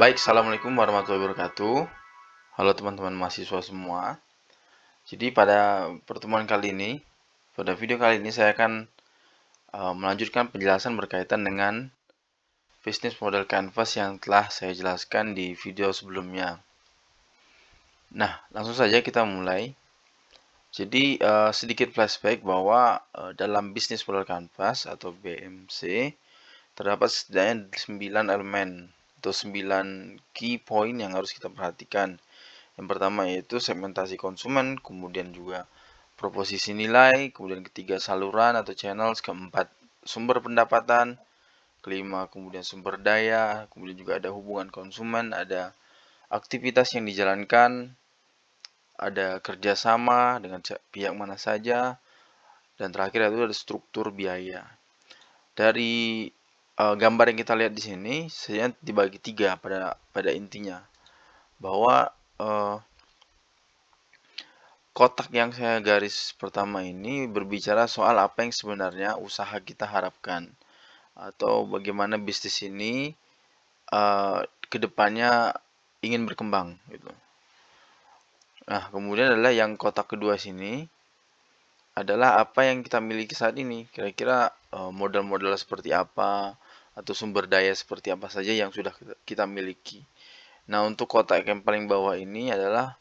Baik, Assalamualaikum warahmatullahi wabarakatuh. Halo teman-teman mahasiswa semua. Jadi pada pertemuan kali ini, pada video kali ini saya akan uh, melanjutkan penjelasan berkaitan dengan bisnis model canvas yang telah saya jelaskan di video sebelumnya. Nah, langsung saja kita mulai. Jadi uh, sedikit flashback bahwa uh, dalam bisnis model canvas atau BMC terdapat setidaknya 9 elemen atau 9 key point yang harus kita perhatikan. Yang pertama yaitu segmentasi konsumen, kemudian juga proposisi nilai, kemudian ketiga saluran atau channels, keempat sumber pendapatan, kelima kemudian sumber daya, kemudian juga ada hubungan konsumen, ada aktivitas yang dijalankan, ada kerjasama dengan pihak mana saja, dan terakhir itu ada struktur biaya. Dari uh, gambar yang kita lihat di sini saya dibagi tiga pada pada intinya. Bahwa uh, kotak yang saya garis pertama ini berbicara soal apa yang sebenarnya usaha kita harapkan. Atau bagaimana bisnis ini uh, ke depannya ingin berkembang gitu. Nah kemudian adalah yang kotak kedua sini adalah apa yang kita miliki saat ini. Kira-kira model-model seperti apa atau sumber daya seperti apa saja yang sudah kita miliki. Nah, untuk kotak yang paling bawah ini adalah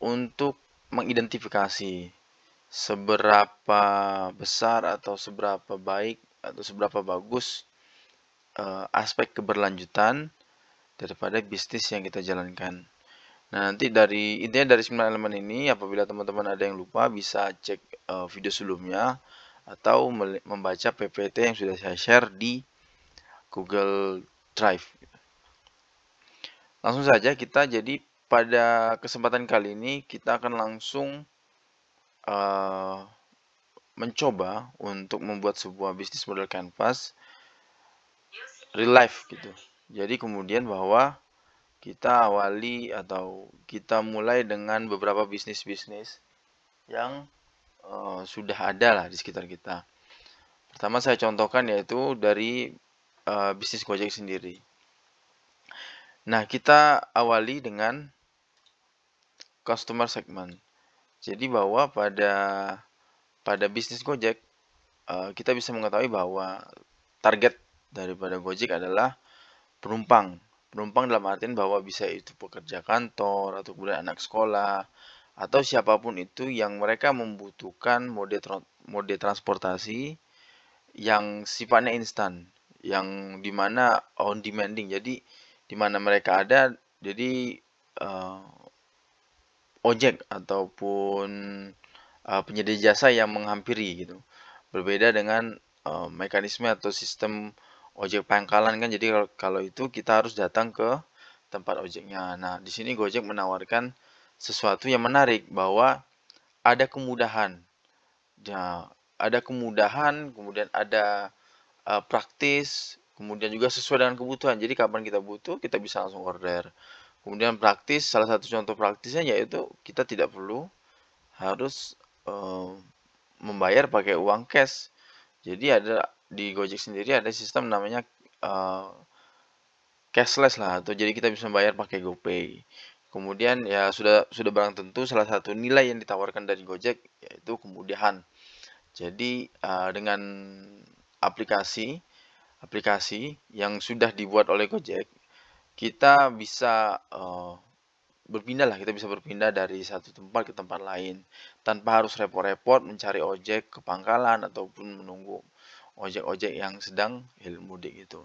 untuk mengidentifikasi seberapa besar atau seberapa baik atau seberapa bagus uh, aspek keberlanjutan daripada bisnis yang kita jalankan. Nah, nanti dari intinya dari 9 elemen ini apabila teman-teman ada yang lupa bisa cek uh, video sebelumnya atau membaca PPT yang sudah saya share di Google Drive. Langsung saja kita jadi pada kesempatan kali ini kita akan langsung uh, mencoba untuk membuat sebuah bisnis model canvas real life gitu. Jadi kemudian bahwa kita awali atau kita mulai dengan beberapa bisnis-bisnis yang uh, sudah ada lah di sekitar kita. Pertama saya contohkan yaitu dari uh, bisnis Gojek sendiri. Nah, kita awali dengan customer segment. Jadi bahwa pada pada bisnis Gojek uh, kita bisa mengetahui bahwa target daripada Gojek adalah penumpang. Penumpang dalam artian bahwa bisa itu pekerja kantor atau kemudian anak sekolah atau siapa pun itu yang mereka membutuhkan mode mode transportasi yang sifatnya instan yang di mana on demanding. Jadi di mana mereka ada jadi uh, ojek ataupun uh, penyedia jasa yang menghampiri gitu. Berbeda dengan uh, mekanisme atau sistem ojek pangkalan kan. Jadi kalau, itu kita harus datang ke tempat ojeknya. Nah di sini Gojek menawarkan sesuatu yang menarik bahwa ada kemudahan. Ya ada kemudahan kemudian ada uh, praktis, kemudian juga sesuai dengan kebutuhan. Jadi kapan kita butuh, kita bisa langsung order. Kemudian praktis, salah satu contoh praktisnya yaitu kita tidak perlu harus uh, membayar pakai uang cash. Jadi ada di Gojek sendiri ada sistem namanya uh, cashless lah atau jadi kita bisa bayar pakai GoPay. Kemudian ya sudah sudah barang tentu salah satu nilai yang ditawarkan dari Gojek yaitu kemudahan. Jadi uh, dengan aplikasi aplikasi yang sudah dibuat oleh Gojek, kita bisa uh, berpindah lah, kita bisa berpindah dari satu tempat ke tempat lain tanpa harus repot-repot mencari ojek ke pangkalan ataupun menunggu ojek-ojek yang sedang hilir mudik itu.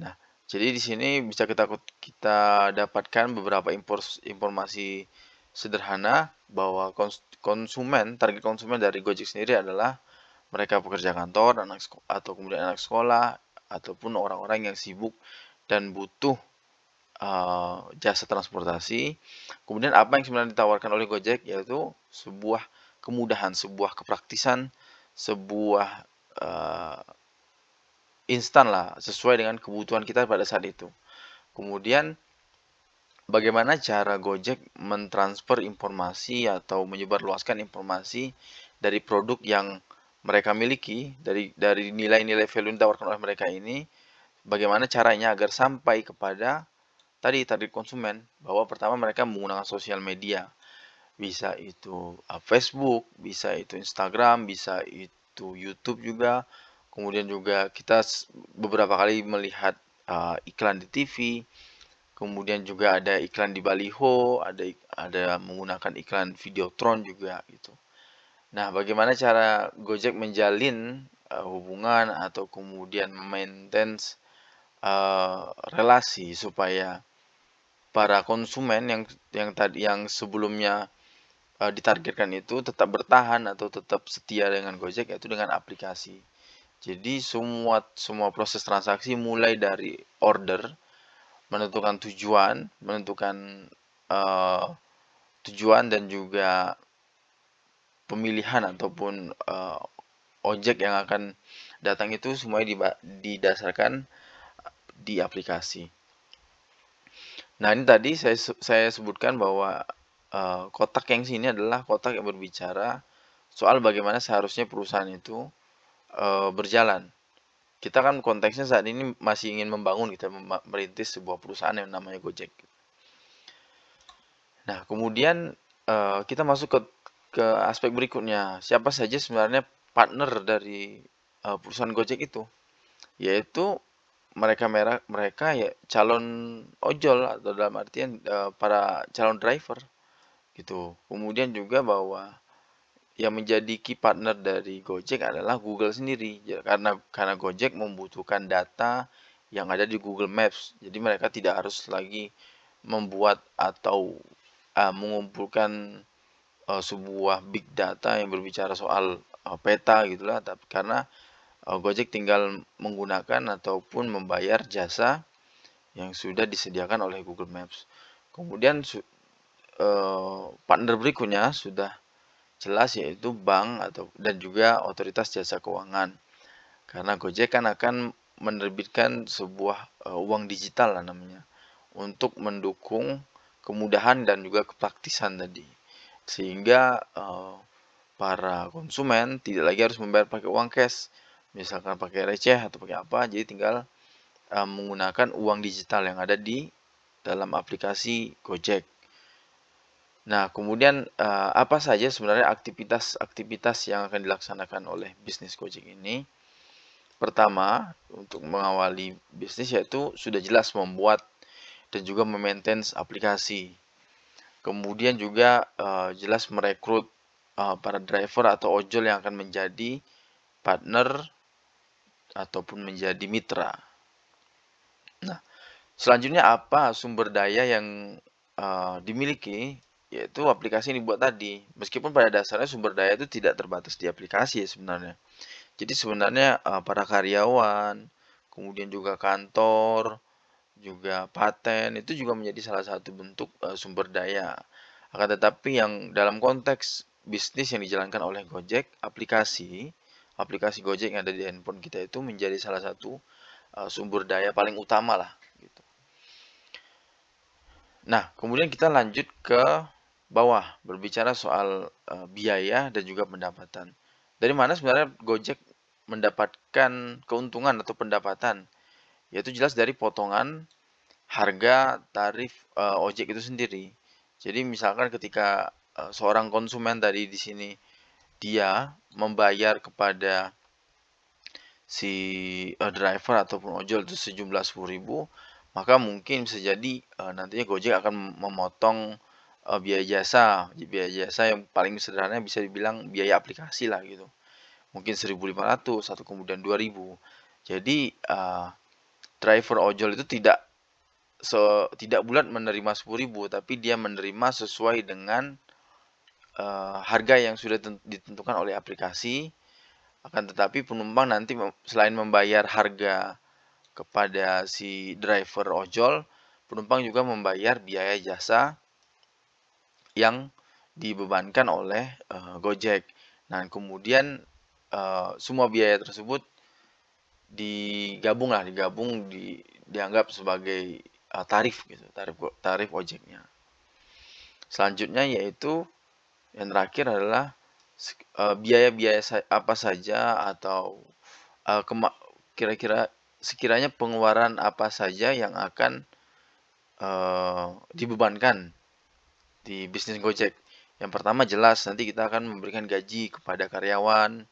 Nah, jadi di sini bisa kita kita dapatkan beberapa informasi sederhana bahwa konsumen target konsumen dari Gojek sendiri adalah mereka pekerja kantor anak atau kemudian anak sekolah ataupun orang-orang yang sibuk dan butuh uh, jasa transportasi. Kemudian apa yang sebenarnya ditawarkan oleh Gojek yaitu sebuah kemudahan, sebuah kepraktisan, sebuah uh, instan lah sesuai dengan kebutuhan kita pada saat itu. Kemudian bagaimana cara Gojek mentransfer informasi atau menyebarluaskan informasi dari produk yang mereka miliki dari dari nilai-nilai value yang ditawarkan oleh mereka ini bagaimana caranya agar sampai kepada tadi target konsumen bahwa pertama mereka menggunakan sosial media bisa itu uh, Facebook, bisa itu Instagram, bisa itu YouTube juga. Kemudian juga kita beberapa kali melihat uh, iklan di TV. Kemudian juga ada iklan di baliho, ada ada menggunakan iklan Videotron juga gitu. Nah, bagaimana cara Gojek menjalin uh, hubungan atau kemudian maintain uh, relasi supaya para konsumen yang yang tadi yang sebelumnya uh, ditargetkan itu tetap bertahan atau tetap setia dengan Gojek yaitu dengan aplikasi. Jadi semua semua proses transaksi mulai dari order, menentukan tujuan, menentukan uh, tujuan dan juga pemilihan ataupun uh, ojek yang akan datang itu semuanya didasarkan di aplikasi. Nah ini tadi saya saya sebutkan bahwa uh, kotak yang sini adalah kotak yang berbicara soal bagaimana seharusnya perusahaan itu uh, berjalan. Kita kan konteksnya saat ini masih ingin membangun kita merintis sebuah perusahaan yang namanya Gojek. Nah kemudian kita masuk ke ke aspek berikutnya, siapa saja sebenarnya partner dari uh, perusahaan Gojek itu? Yaitu mereka mereka mereka ya calon ojol atau dalam artian uh, para calon driver gitu. Kemudian juga bahwa yang menjadi key partner dari Gojek adalah Google sendiri karena karena Gojek membutuhkan data yang ada di Google Maps. Jadi mereka tidak harus lagi membuat atau uh, mengumpulkan uh, sebuah big data yang berbicara soal uh, peta gitulah tapi karena uh, Gojek tinggal menggunakan ataupun membayar jasa yang sudah disediakan oleh Google Maps. Kemudian uh, partner berikutnya sudah jelas yaitu bank atau dan juga otoritas jasa keuangan. Karena Gojek kan akan menerbitkan sebuah uh, uang digital lah namanya untuk mendukung kemudahan dan juga kepraktisan tadi sehingga uh, para konsumen tidak lagi harus membayar pakai uang cash. Misalkan pakai receh atau pakai apa jadi tinggal uh, menggunakan uang digital yang ada di dalam aplikasi Gojek. Nah kemudian uh, apa saja sebenarnya aktivitas-aktivitas yang akan dilaksanakan oleh bisnis Gojek ini? Pertama untuk mengawali bisnis yaitu sudah jelas membuat dan juga memaintain aplikasi Kemudian juga uh, jelas merekrut uh, para driver atau ojol yang akan menjadi partner ataupun menjadi mitra. Nah, selanjutnya apa sumber daya yang uh, dimiliki? Yaitu aplikasi yang dibuat tadi. Meskipun pada dasarnya sumber daya itu tidak terbatas di aplikasi ya sebenarnya. Jadi sebenarnya uh, para karyawan, kemudian juga kantor, juga paten itu juga menjadi salah satu bentuk uh, sumber daya. Akan tetapi yang dalam konteks bisnis yang dijalankan oleh Gojek, aplikasi aplikasi Gojek yang ada di handphone kita itu menjadi salah satu uh, sumber daya paling utama lah gitu. Nah, kemudian kita lanjut ke bawah berbicara soal uh, biaya dan juga pendapatan. Dari mana sebenarnya Gojek mendapatkan keuntungan atau pendapatan yaitu jelas dari potongan harga tarif uh, ojek itu sendiri. Jadi misalkan ketika uh, seorang konsumen tadi di sini dia membayar kepada si uh, driver ataupun ojol itu sejumlah 10.000, maka mungkin bisa jadi uh, nantinya Gojek akan memotong uh, biaya jasa. Biaya jasa yang paling sederhana bisa dibilang biaya aplikasi lah gitu. Mungkin 1.500 atau kemudian 2.000. Jadi uh, driver ojol itu tidak so, tidak bulat menerima 10.000 tapi dia menerima sesuai dengan uh, harga yang sudah ditentukan oleh aplikasi akan tetapi penumpang nanti selain membayar harga kepada si driver ojol penumpang juga membayar biaya jasa yang dibebankan oleh uh, Gojek. Nah, kemudian uh, semua biaya tersebut digabung lah digabung di dianggap sebagai uh, tarif gitu tarif tarif ojeknya selanjutnya yaitu yang terakhir adalah biaya-biaya uh, apa saja atau uh, kira-kira sekiranya pengeluaran apa saja yang akan uh, dibebankan di bisnis Gojek. Yang pertama jelas nanti kita akan memberikan gaji kepada karyawan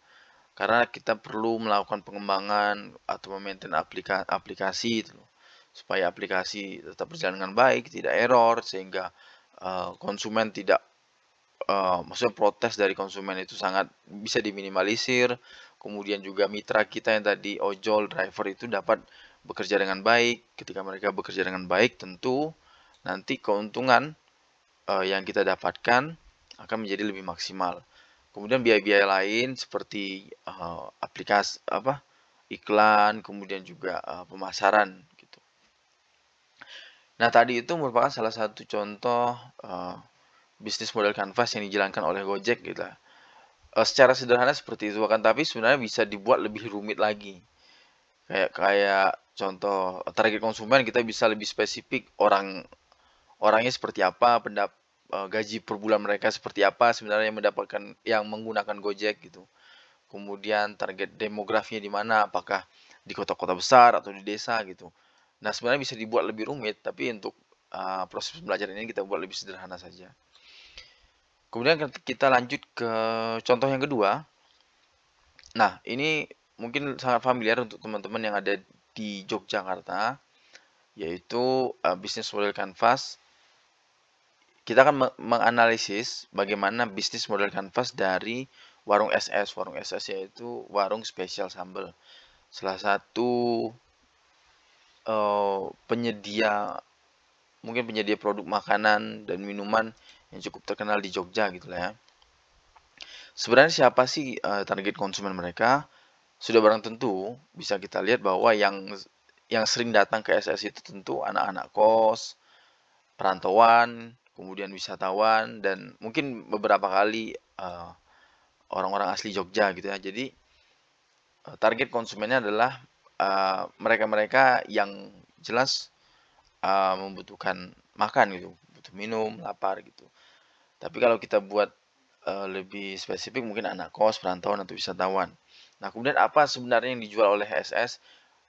karena kita perlu melakukan pengembangan atau memaintain aplika aplikasi itu supaya aplikasi tetap berjalan dengan baik, tidak error sehingga uh, konsumen tidak uh, maksudnya protes dari konsumen itu sangat bisa diminimalisir. Kemudian juga mitra kita yang tadi ojol driver itu dapat bekerja dengan baik. Ketika mereka bekerja dengan baik, tentu nanti keuntungan uh, yang kita dapatkan akan menjadi lebih maksimal. Kemudian biaya-biaya lain seperti uh, aplikasi apa iklan, kemudian juga uh, pemasaran gitu. Nah tadi itu merupakan salah satu contoh uh, bisnis model canvas yang dijalankan oleh Gojek gitu. Uh, secara sederhana seperti itu kan, tapi sebenarnya bisa dibuat lebih rumit lagi. Kayak kayak contoh target konsumen kita bisa lebih spesifik orang orangnya seperti apa, pendap uh, gaji per bulan mereka seperti apa sebenarnya yang mendapatkan yang menggunakan Gojek gitu. Kemudian target demografinya di mana, apakah di kota-kota besar atau di desa gitu. Nah, sebenarnya bisa dibuat lebih rumit, tapi untuk uh, proses pembelajaran ini kita buat lebih sederhana saja. Kemudian kita lanjut ke contoh yang kedua. Nah, ini mungkin sangat familiar untuk teman-teman yang ada di Yogyakarta, yaitu uh, bisnis model canvas kita akan menganalisis bagaimana bisnis model kanvas dari warung SS. Warung SS yaitu warung spesial sambal. Salah satu uh, penyedia mungkin penyedia produk makanan dan minuman yang cukup terkenal di Jogja gitu lah ya. Sebenarnya siapa sih uh, target konsumen mereka? Sudah barang tentu bisa kita lihat bahwa yang yang sering datang ke SS itu tentu anak-anak kos, perantauan, kemudian wisatawan dan mungkin beberapa kali eh, orang-orang asli Jogja gitu ya. Jadi uh, target konsumennya adalah eh, mereka-mereka yang jelas uh, membutuhkan makan gitu, butuh minum, lapar gitu. Tapi kalau kita buat uh, lebih spesifik mungkin anak kos, perantauan atau wisatawan. Nah, kemudian apa sebenarnya yang dijual oleh SS?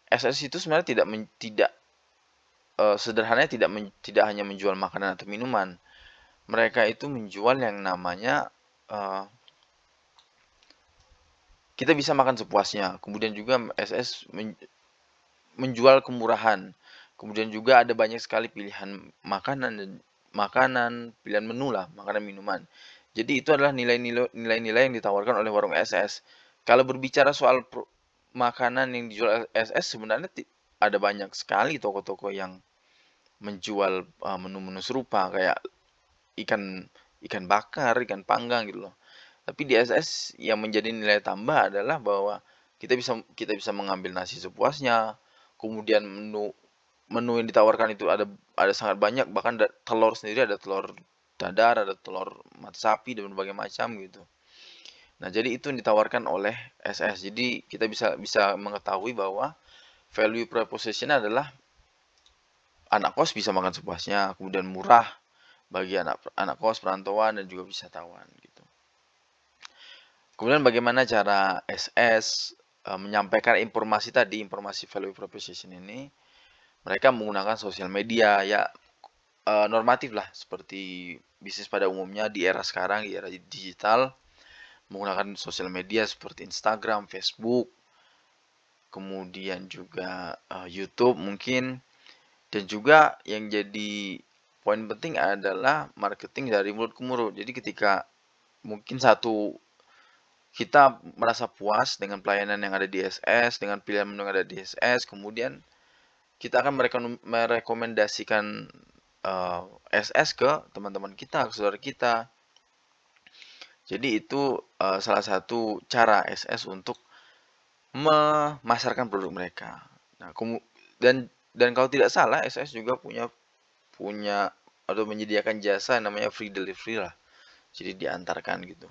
SS itu sebenarnya tidak men, tidak uh, sederhananya tidak men, tidak hanya menjual makanan atau minuman. Mereka itu menjual yang namanya uh, kita bisa makan sepuasnya. Kemudian juga SS men, menjual kemurahan. Kemudian juga ada banyak sekali pilihan makanan dan makanan, pilihan menu lah, makanan minuman. Jadi itu adalah nilai-nilai yang ditawarkan oleh warung SS. Kalau berbicara soal makanan yang dijual SS sebenarnya ada banyak sekali toko-toko yang menjual uh, menu-menu serupa kayak ikan ikan bakar, ikan panggang gitu loh. Tapi di SS yang menjadi nilai tambah adalah bahwa kita bisa kita bisa mengambil nasi sepuasnya. Kemudian menu menu yang ditawarkan itu ada ada sangat banyak bahkan da, telur sendiri ada telur dadar, ada telur mata sapi dan berbagai macam gitu. Nah, jadi itu yang ditawarkan oleh SS. Jadi kita bisa bisa mengetahui bahwa value proposition adalah anak kos bisa makan sepuasnya, kemudian murah bagi anak anak kos perantauan dan juga wisatawan gitu. Kemudian bagaimana cara SS e, menyampaikan informasi tadi, informasi value proposition ini? Mereka menggunakan sosial media ya e, normatif lah seperti bisnis pada umumnya di era sekarang di era digital menggunakan sosial media seperti Instagram, Facebook, kemudian juga uh, YouTube mungkin dan juga yang jadi poin penting adalah marketing dari mulut ke mulut. Jadi ketika mungkin satu kita merasa puas dengan pelayanan yang ada di SS, dengan pilihan menu yang ada di SS, kemudian kita akan merekomendasikan uh, eh, SS ke teman-teman kita, ke saudara kita. Jadi itu uh, salah satu cara SS untuk memasarkan produk mereka. Nah, dan dan kalau tidak salah SS juga punya punya atau menyediakan jasa namanya free delivery lah. Jadi diantarkan gitu.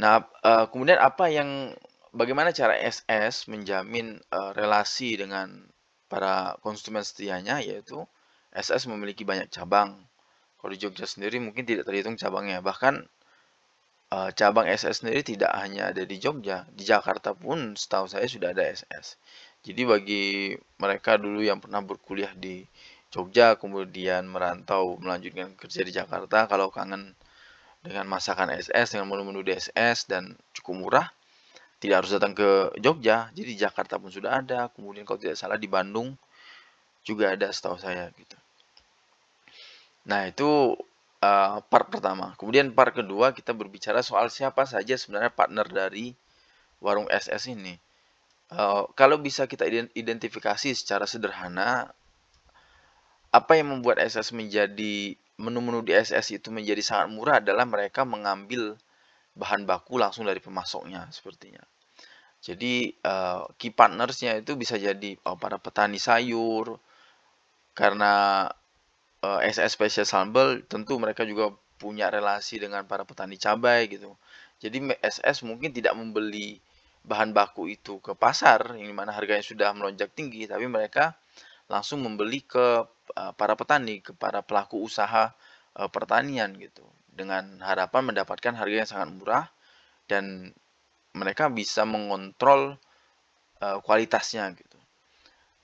Nah, uh, kemudian apa yang bagaimana cara SS menjamin uh, relasi dengan para konsumen setianya yaitu SS memiliki banyak cabang. Kalau di Jogja sendiri mungkin tidak terhitung cabangnya. Bahkan uh, cabang SS sendiri tidak hanya ada di Jogja, di Jakarta pun setahu saya sudah ada SS. Jadi bagi mereka dulu yang pernah berkuliah di Jogja kemudian merantau melanjutkan kerja di Jakarta kalau kangen dengan masakan SS dengan menu-menu DSS dan cukup murah tidak harus datang ke Jogja jadi di Jakarta pun sudah ada kemudian kalau tidak salah di Bandung juga ada setahu saya gitu nah itu uh, part pertama kemudian part kedua kita berbicara soal siapa saja sebenarnya partner dari warung SS ini uh, kalau bisa kita identifikasi secara sederhana apa yang membuat SS menjadi menu-menu di SS itu menjadi sangat murah adalah mereka mengambil bahan baku langsung dari pemasoknya sepertinya. Jadi uh, key partnersnya itu bisa jadi uh, para petani sayur karena uh, eh, SS Special Sambal tentu mereka juga punya relasi dengan para petani cabai gitu. Jadi SS mungkin tidak membeli bahan baku itu ke pasar yang di mana harganya sudah melonjak tinggi tapi mereka langsung membeli ke uh, para petani, ke para pelaku usaha uh, pertanian gitu. Dengan harapan mendapatkan harga yang sangat murah dan mereka bisa mengontrol uh, kualitasnya gitu.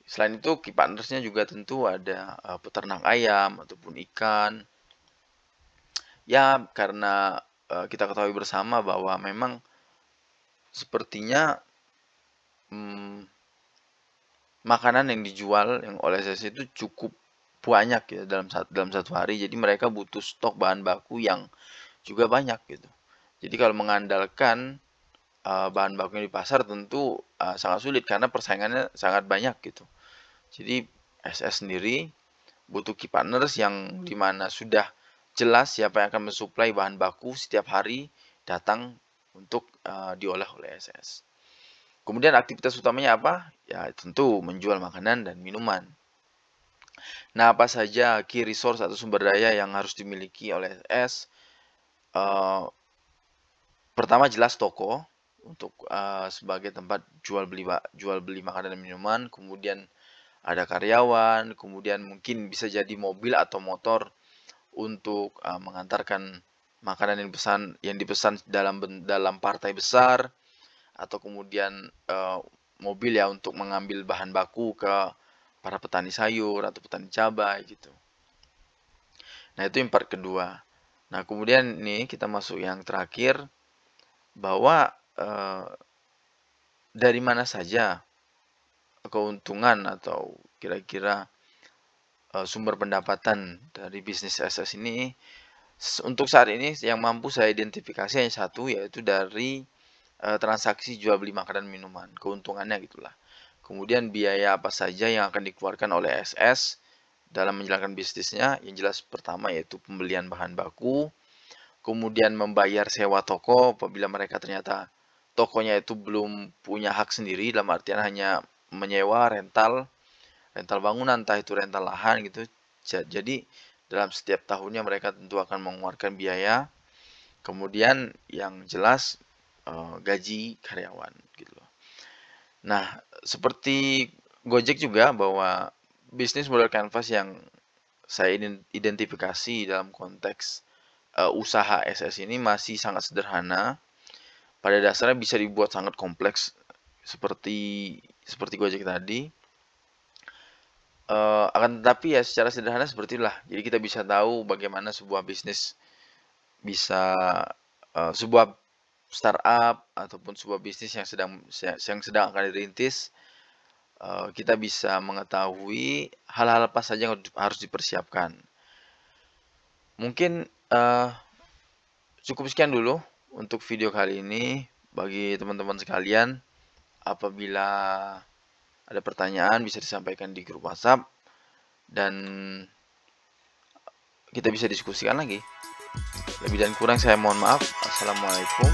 Selain itu, key partnersnya juga tentu ada uh, peternak ayam ataupun ikan. Ya, karena uh, kita ketahui bersama bahwa memang sepertinya hmm, makanan yang dijual yang oleh saya itu cukup banyak ya dalam satu dalam satu hari. Jadi mereka butuh stok bahan baku yang juga banyak gitu. Jadi kalau mengandalkan uh, bahan bakunya di pasar tentu uh, sangat sulit karena persaingannya sangat banyak gitu. Jadi SS sendiri butuh key partners yang di mana sudah jelas siapa yang akan mensuplai bahan baku setiap hari datang untuk uh, diolah oleh SS. Kemudian aktivitas utamanya apa? Ya tentu menjual makanan dan minuman. Nah, apa saja key resource atau sumber daya yang harus dimiliki oleh S? Uh, pertama jelas toko untuk uh, sebagai tempat jual beli jual beli makanan dan minuman. Kemudian ada karyawan, kemudian mungkin bisa jadi mobil atau motor untuk uh, mengantarkan makanan yang dipesan yang dipesan dalam dalam partai besar atau kemudian uh, mobil ya untuk mengambil bahan baku ke para petani sayur atau petani cabai gitu. Nah, itu yang part kedua. Nah, kemudian nih kita masuk yang terakhir bahwa uh, dari mana saja keuntungan atau kira-kira uh, sumber pendapatan dari bisnis SS ini untuk saat ini yang mampu saya identifikasi hanya satu yaitu dari uh, transaksi jual beli makanan minuman, keuntungannya gitulah. Kemudian biaya apa saja yang akan dikeluarkan oleh SS dalam menjalankan bisnisnya? Yang jelas pertama yaitu pembelian bahan baku, kemudian membayar sewa toko apabila mereka ternyata tokonya itu belum punya hak sendiri dalam artian hanya menyewa rental rental bangunan entah itu rental lahan gitu jadi dalam setiap tahunnya mereka tentu akan mengeluarkan biaya kemudian yang jelas uh, gaji karyawan gitu loh. Nah, seperti Gojek juga bahwa bisnis model canvas yang saya identifikasi dalam konteks uh, usaha SS ini masih sangat sederhana. Pada dasarnya bisa dibuat sangat kompleks seperti seperti Gojek tadi. Uh, akan tetapi ya secara sederhana seperti itulah. Jadi kita bisa tahu bagaimana sebuah bisnis bisa uh, sebuah startup ataupun sebuah bisnis yang sedang yang sedang akan dirintis, uh, kita bisa mengetahui hal-hal apa saja yang harus dipersiapkan. Mungkin uh, cukup sekian dulu untuk video kali ini. Bagi teman-teman sekalian, apabila ada pertanyaan bisa disampaikan di grup WhatsApp dan kita bisa diskusikan lagi. Lebih dan kurang saya mohon maaf. Assalamualaikum